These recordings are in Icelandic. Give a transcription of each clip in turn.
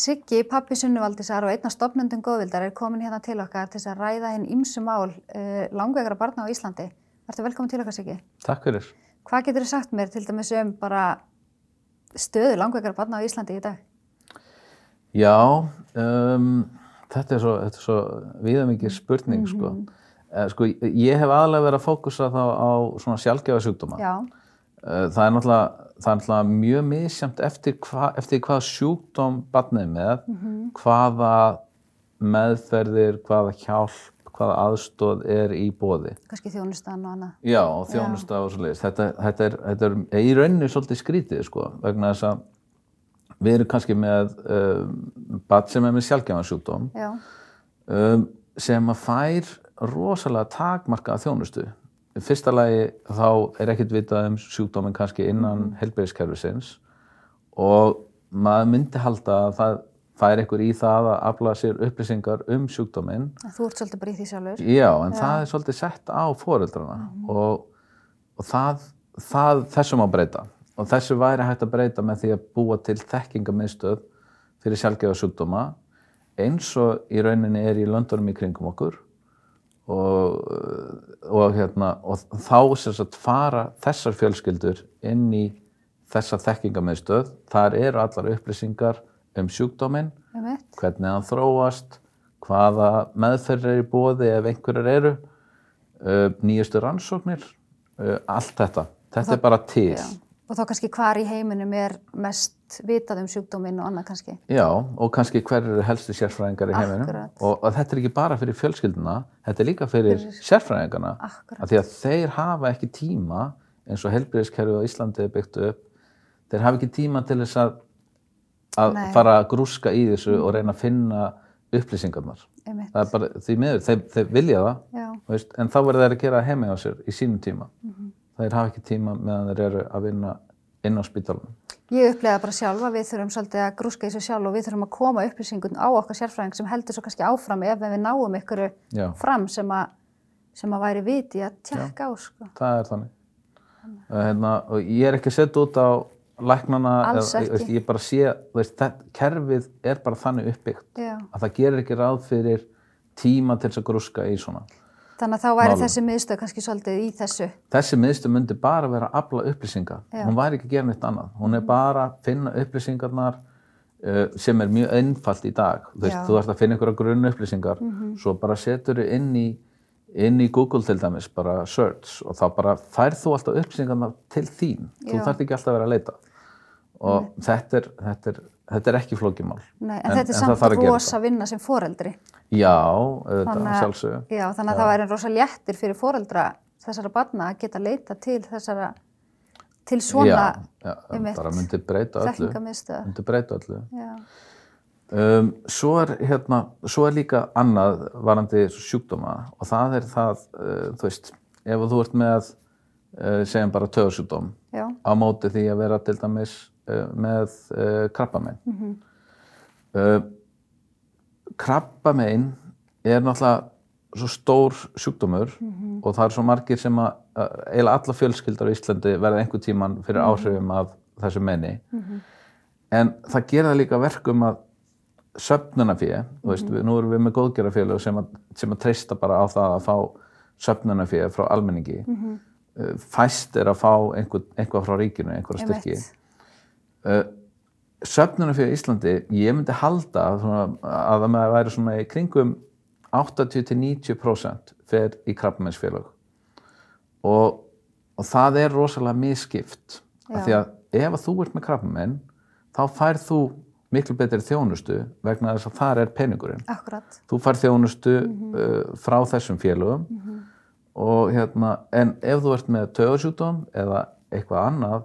Siggi, pappi Sunnuvaldisar og einna stopnundum góðvildar er komin hérna til okkar til að ræða hinn ímsu mál uh, langveikara barna á Íslandi. Verður velkomin til okkar Siggi. Takk fyrir. Hvað getur þið sagt mér til dæmis um bara stöðu langveikara barna á Íslandi í dag? Já, um, þetta er svo, svo viðamikið spurning mm -hmm. sko. Uh, sko. Ég hef aðalega verið að fókusa þá á svona sjálfgefa sjúkdóma. Já. Uh, það er náttúrulega, það er náttúrulega mjög misjamt eftir, hva, eftir hvaða sjúkdóm barnið með, mm -hmm. hvaða meðferðir, hvaða hjálp, hvaða aðstóð er í bóði. Kannski þjónustan og annað. Já, þjónustan og svo leiðist. Þetta, þetta, er, þetta er í rauninni svolítið skrítið sko, vegna þess að við erum kannski með um, barn sem er með sjálfgefansjúkdóm um, sem að fær rosalega takmarkaða þjónustu. Í fyrsta lagi þá er ekkert vitað um sjúkdóminn kannski innan mm. helbæðiskerfisins og maður myndi halda að það fær einhver í það að afla sér upplýsingar um sjúkdóminn. Þú ert svolítið bara í því sjálfur. Já, en Já. það er svolítið sett á fóreldrana mm. og, og það, það þessum á breyta. Og þessu væri hægt að breyta með því að búa til þekkingamiðstöð fyrir sjálfgefa sjúkdóma eins og í rauninni er í löndunum í kringum okkur og, og, hérna, og þá sagt, fara þessar fjölskyldur inn í þessa þekkingamiðstöð. Þar eru allar upplýsingar um sjúkdóminn, hvernig hann þróast, hvaða meðferðir er í bóði ef einhverjar eru, uh, nýjastu rannsóknir, uh, allt þetta. Þetta það, er bara til. Já. Og þá kannski hvar í heiminum er mest vitað um sjúkdóminn og annað kannski? Já, og kannski hver eru helstu sérfræðingar í heiminum. Akkurat. Og, og þetta er ekki bara fyrir fjölskylduna, þetta er líka fyrir, fyrir sérfræðingarna. Akkurat. Af því að þeir hafa ekki tíma, eins og helbriðiskerfið á Íslandi er byggt upp, þeir hafa ekki tíma til þess að, að fara að grúska í þessu mm. og reyna að finna upplýsingarnar. Það er bara því miður, þeir, þeir vilja það, veist, en þá verður þeir að gera heimi á sér í sínum tíma. Mm -hmm þeir hafa ekki tíma meðan þeir eru að vinna inn á spítalunum. Ég upplega bara sjálfa, við þurfum svolítið að grúska í þessu sjálf og við þurfum að koma upplýsingun á okkar sérfræðing sem heldur svo kannski áfram ef við náum ykkur fram sem að, sem að væri viti að tjekka á. Sko. Það er þannig. Hérna, og ég er ekki setja út á læknana, eða, ég, ég bara sé, veist, það, kerfið er bara þannig uppbyggt Já. að það gerir ekki ráð fyrir tíma til þess að grúska í svona. Þannig að þá væri Málum. þessi miðstöð kannski svolítið í þessu? Þessi miðstöð myndi bara vera að afla upplýsinga. Já. Hún væri ekki að gera neitt annað. Hún er bara að finna upplýsingarnar uh, sem er mjög einfalt í dag. Þú, veist, þú ert að finna einhverja grunn upplýsingar, mm -hmm. svo bara setur þau inn í, inn í Google til dæmis, bara search og þá bara færð þú alltaf upplýsingarnar til þín. Já. Þú þarf ekki alltaf að vera að leita. Og þetta er, þetta er Þetta er ekki flókimál. Nei, en, en þetta er samt rosa vinna sem foreldri. Já, auðvitað, sjálfsögðu. Já, þannig að Já. það væri rosa léttir fyrir foreldra þessara barna að geta leita til þessara, til svona, Já, um eitt, bara myndi breyta öllu. Já. Um, svo, er, hérna, svo er líka annað varandi sjúkdóma og það er það, uh, þú veist, ef þú ert með, uh, segjum bara töðsjúkdóm á móti því að vera til dæmis með krabbamein. Mm -hmm. Krabbamein er náttúrulega svo stór sjúkdómur mm -hmm. og það er svo margir sem að, eiginlega alla fjölskyldar í Íslandi verða einhver tíman fyrir mhm. áhrifum af þessu menni. Mm -hmm. En það gera líka verkum að söfnunafíði, þú veist, mm -hmm. nú erum við með góðgerðarfélög sem, sem að treysta bara á það að fá söfnunafíði frá almenningi. Mm -hmm. Fæst er að fá einhver, einhvað frá ríkinu, einhverja styrki. Uh, söfnunafíði í Íslandi, ég myndi halda að það með að væri svona í kringum 80-90% fer í krabbamennsfélag. Og, og það er rosalega miskipt. Af því að ef að þú ert með krabbamenn, þá færð þú miklu betri þjónustu vegna þess að þar er peningurinn. Akkurat. Þú fær þjónustu mm -hmm. uh, frá þessum félögum mm -hmm. og hérna, en ef þú ert með tögursjúkdóm eða eitthvað annað,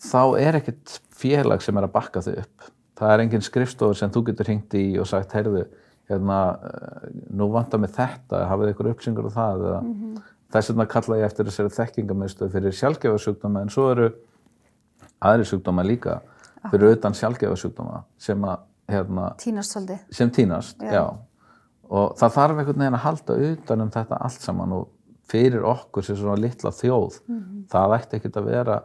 þá er ekkert félag sem er að bakka þau upp. Það er engin skrifstofur sem þú getur hringt í og sagt, heyrðu, hérna, uh, nú vantar mig þetta, hafið ykkur uppsingur og það, eða mm -hmm. þess vegna kalla ég eftir þessari þekkingamöðstöð fyrir sjálfgefarsjúkdóma, en svo eru aðri sjúkdóma líka fyrir utan sjálfgefarsjúkdóma sem að hérna, tínast svolítið sem tínast, já. já og það þarf einhvern veginn að halda utan um þetta allt saman og fyrir okkur sem svona litla þjóð mm -hmm. það ætti ekkert að vera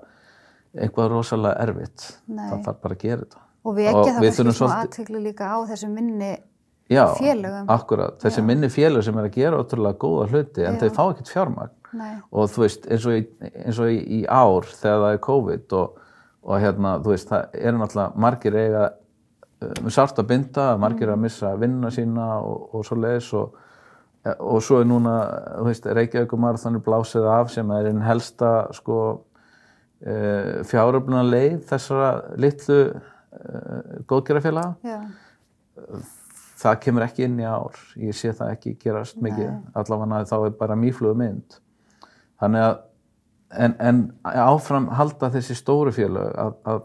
eitthvað rosalega erfitt Nei. það þarf bara að gera þetta Og við ekki það kannski smá aðtöklu líka á þessu minni Já, félögum. akkurat. Þessi Já. minni félög sem er að gera ótrúlega góða hluti en Já. þau fá ekkert fjármagn. Nei. Og þú veist, eins og, í, eins og í, í ár þegar það er COVID og, og hérna, þú veist, það eru náttúrulega margir eiga um, sárt að binda, margir mm. að missa vinnuna sína og, og svo leiðis og og svo er núna, þú veist, Reykjavíkumarþanir blásið af sem er einn helsta sko e, fjáröfluna leið þessara litlu e, góðgerðarfélaga. Það kemur ekki inn í ár. Ég sé það ekki gerast mikið. Allavega þá er bara mýflugu mynd. Þannig að en, en áfram halda þessi stóru félag að, að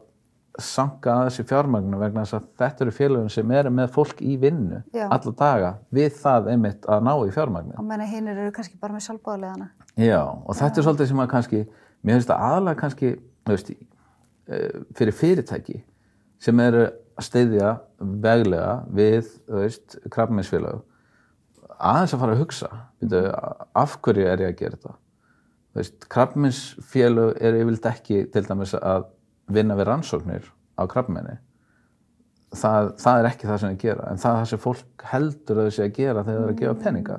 sanka að þessi fjármagnu vegna þess að þetta eru félagin sem eru með fólk í vinnu Já. alla daga við það einmitt að ná í fjármagnu. Og menna hinn eru kannski bara með sjálfbáðilegana. Já og þetta Já. er svolítið sem að kannski, mér finnst það aðalega kannski, þú veist, eh, fyrir fyrirtæki sem eru að steyðja veglega við, þú veist, krabminsfélag aðeins að fara að hugsa, veitu, af hverju er ég að gera þetta? Þú veist, krabminsfélag er yfirlt ekki til dæmis að vinna við rannsóknir á krabbmenni það, það er ekki það sem það gera en það er það sem fólk heldur að það sé að gera þegar það er að gefa peninga.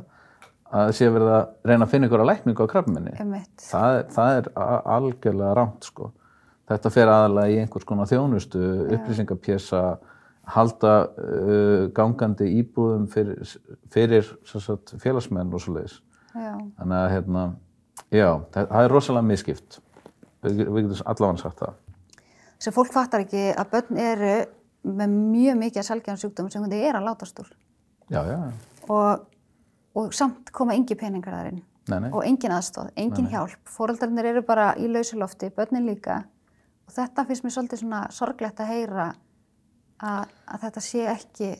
Að það sé að verða að reyna að finna ykkur á lækningu á krabbmenni það, það er algjörlega rámt sko. þetta fer aðalega í einhvers konar þjónustu upplýsingapjessa halda uh, gangandi íbúðum fyrir, fyrir sagt, félagsmenn og svo leiðis þannig að hérna, já, það, það er rosalega miskipt við, við getum allavega sagt það sem fólk fattar ekki að börn eru með mjög mikið að selja um sjúkdómum sem þið er að látast úr. Já, já. Og, og samt koma engi peningar þar inn og engin aðstóð, engin nei, nei. hjálp. Fóröldarnir eru bara í lausulofti, börnin líka og þetta finnst mér svolítið svona sorglegt að heyra að, að þetta sé ekki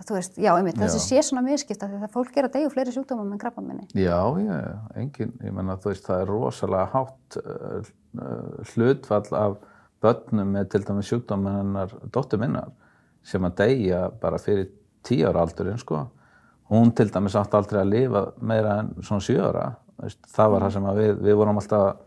þú veist, já, einmitt, já. þessi sé svona miskipt að þetta fólk er að degja fleiri sjúkdómum en krabbaminni. Já, já, engin, ég menna þú veist, það er rosalega hátt uh, hlutfall af börnum með til dæmis sjúkdóminn hennar dóttur minnar sem að deyja bara fyrir tíu ára aldurinn sko. Hún til dæmis átti aldrei að lifa meira en svona sjú ára. Það var það sem við, við vorum alltaf,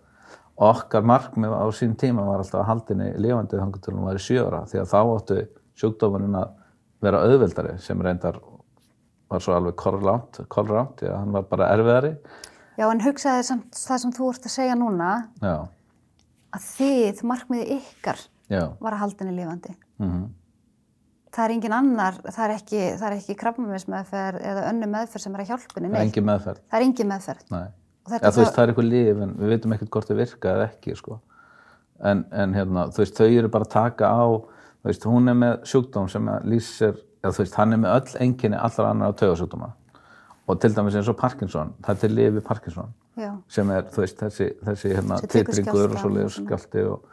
okkar markmið á sín tíma var alltaf að haldinni lifandi þannig til hún var í sjú ára því að þá áttu sjúkdóminn að vera auðvildari sem reyndar var svo alveg kolránt, kolránt, já, hann var bara erfiðari. Já, en hugsaði samt það sem þú ert að segja núna. Já að þið, markmiði ykkar Já. var að halda henni lifandi. Mm -hmm. Það er engin annar, það er ekki, ekki krabbaminsmeðferð eða önnu meðferð sem er að hjálpa henni. Það er engin meðferð. Það er engin meðferð. Nei. Ja, veist, það er eitthvað lif en við veitum ekkert hvort það virka eða ekki, sko. En, en hérna, þú veist, þau eru bara að taka á, þú veist, hún er með sjúkdóm sem lýsir, eða þú veist, hann er með öll enginni allar annar á taugasjúkdóma. Og til dæmis eins og Parkinson, það er til lifi Parkinson Já. sem er veist, þessi, þessi hérna, titringur og svo liðskjaldi og,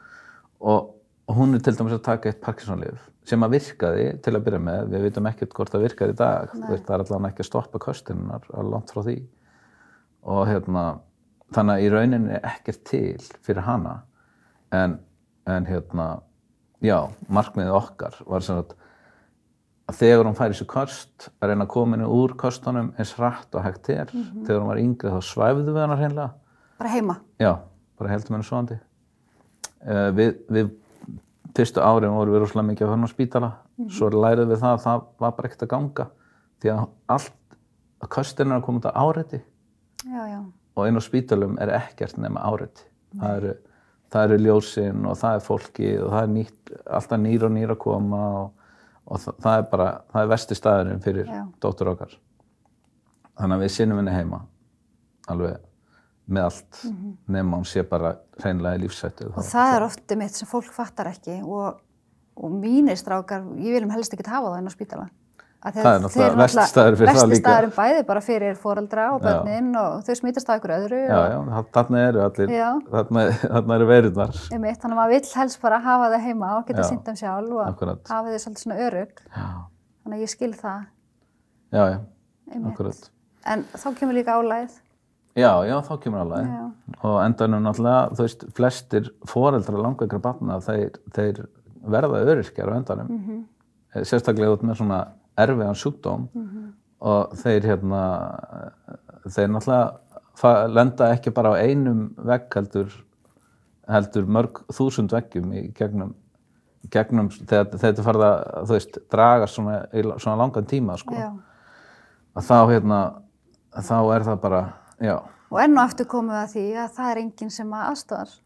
og, og hún er til dæmis að taka eitt Parkinson-lif sem að virkaði til að byrja með, við veitum ekkert hvort það virkaði í dag, veist, það er allavega ekki að stoppa kostinunar alveg langt frá því. Og hérna, þannig að í rauninni er ekkert til fyrir hana. En, en hérna, já, markmiðið okkar var sem að að þegar hún fær í sig kost að reyna að koma henni úr kostunum eins rætt og hægt er mm -hmm. þegar hún var yngri þá svæfðu við hennar hreinlega bara heima? já, bara heldum henni svoandi uh, við, við fyrstu árið vorum við rosalega mikið að höfna á spítala mm -hmm. svo lærið við það að það var bara ekkert að ganga því að allt að kostin er að koma út á áreiti já, já. og einn á spítalum er ekkert nema áreiti það eru, það eru ljósinn og það er fólki og það er nýtt, alltaf nýr og nýr að koma og og það, það er bara, það er vesti staðurinn fyrir Já. dóttur okkar þannig að við sinnum henni heima alveg með allt mm -hmm. nema hún sé bara hreinlega í lífsættu og það er ofti mitt sem fólk fattar ekki og, og mínir strákar ég viljum helst ekki hafa það inn á spítala það er náttúrulega vestistæður fyrir það líka. vestistæðurinn bæði bara fyrir foreldra og börnin já. og þau smitast á ykkur öðru já, já, þarna eru allir þarna, þarna eru veirurnar. Þannig að maður vill helst bara hafa það heima og geta sínt um sjálf og Akkurat. hafa þið svolítið svona örug þannig að ég skil það. Já, já, akkurat. En þá kemur líka álæð já, já, þá kemur álæð og endanum náttúrulega, þú veist, flestir foreldra langveikra batna, þeir, þeir verða öryrkjar á endanum. Mm -hmm. sérstaklega út með svona erfiðan sjúkdóm mm -hmm. og þeir hérna þeir náttúrulega lenda ekki bara á einum vegg heldur, heldur mörg þúsund veggjum í gegnum, gegnum, þegar þetta farið að, þú veist, draga svona, svona langan tíma, sko, já. að þá, hérna, þá er það bara, já. Og enn og aftur komum við að því að það er enginn sem að aðstofar,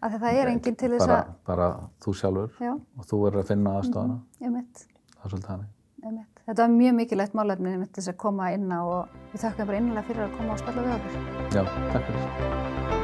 að það er enginn til þess að... Bara þú sjálfur já. og þú verður að finna aðstofana. Mm, mitt. Það er svolítið hannig. Ég mitt. Þetta var mjög mikilvægt málefni með þess að koma inn á og við þakka bara innlega fyrir að koma og spalla við okkur. Já, takk fyrir.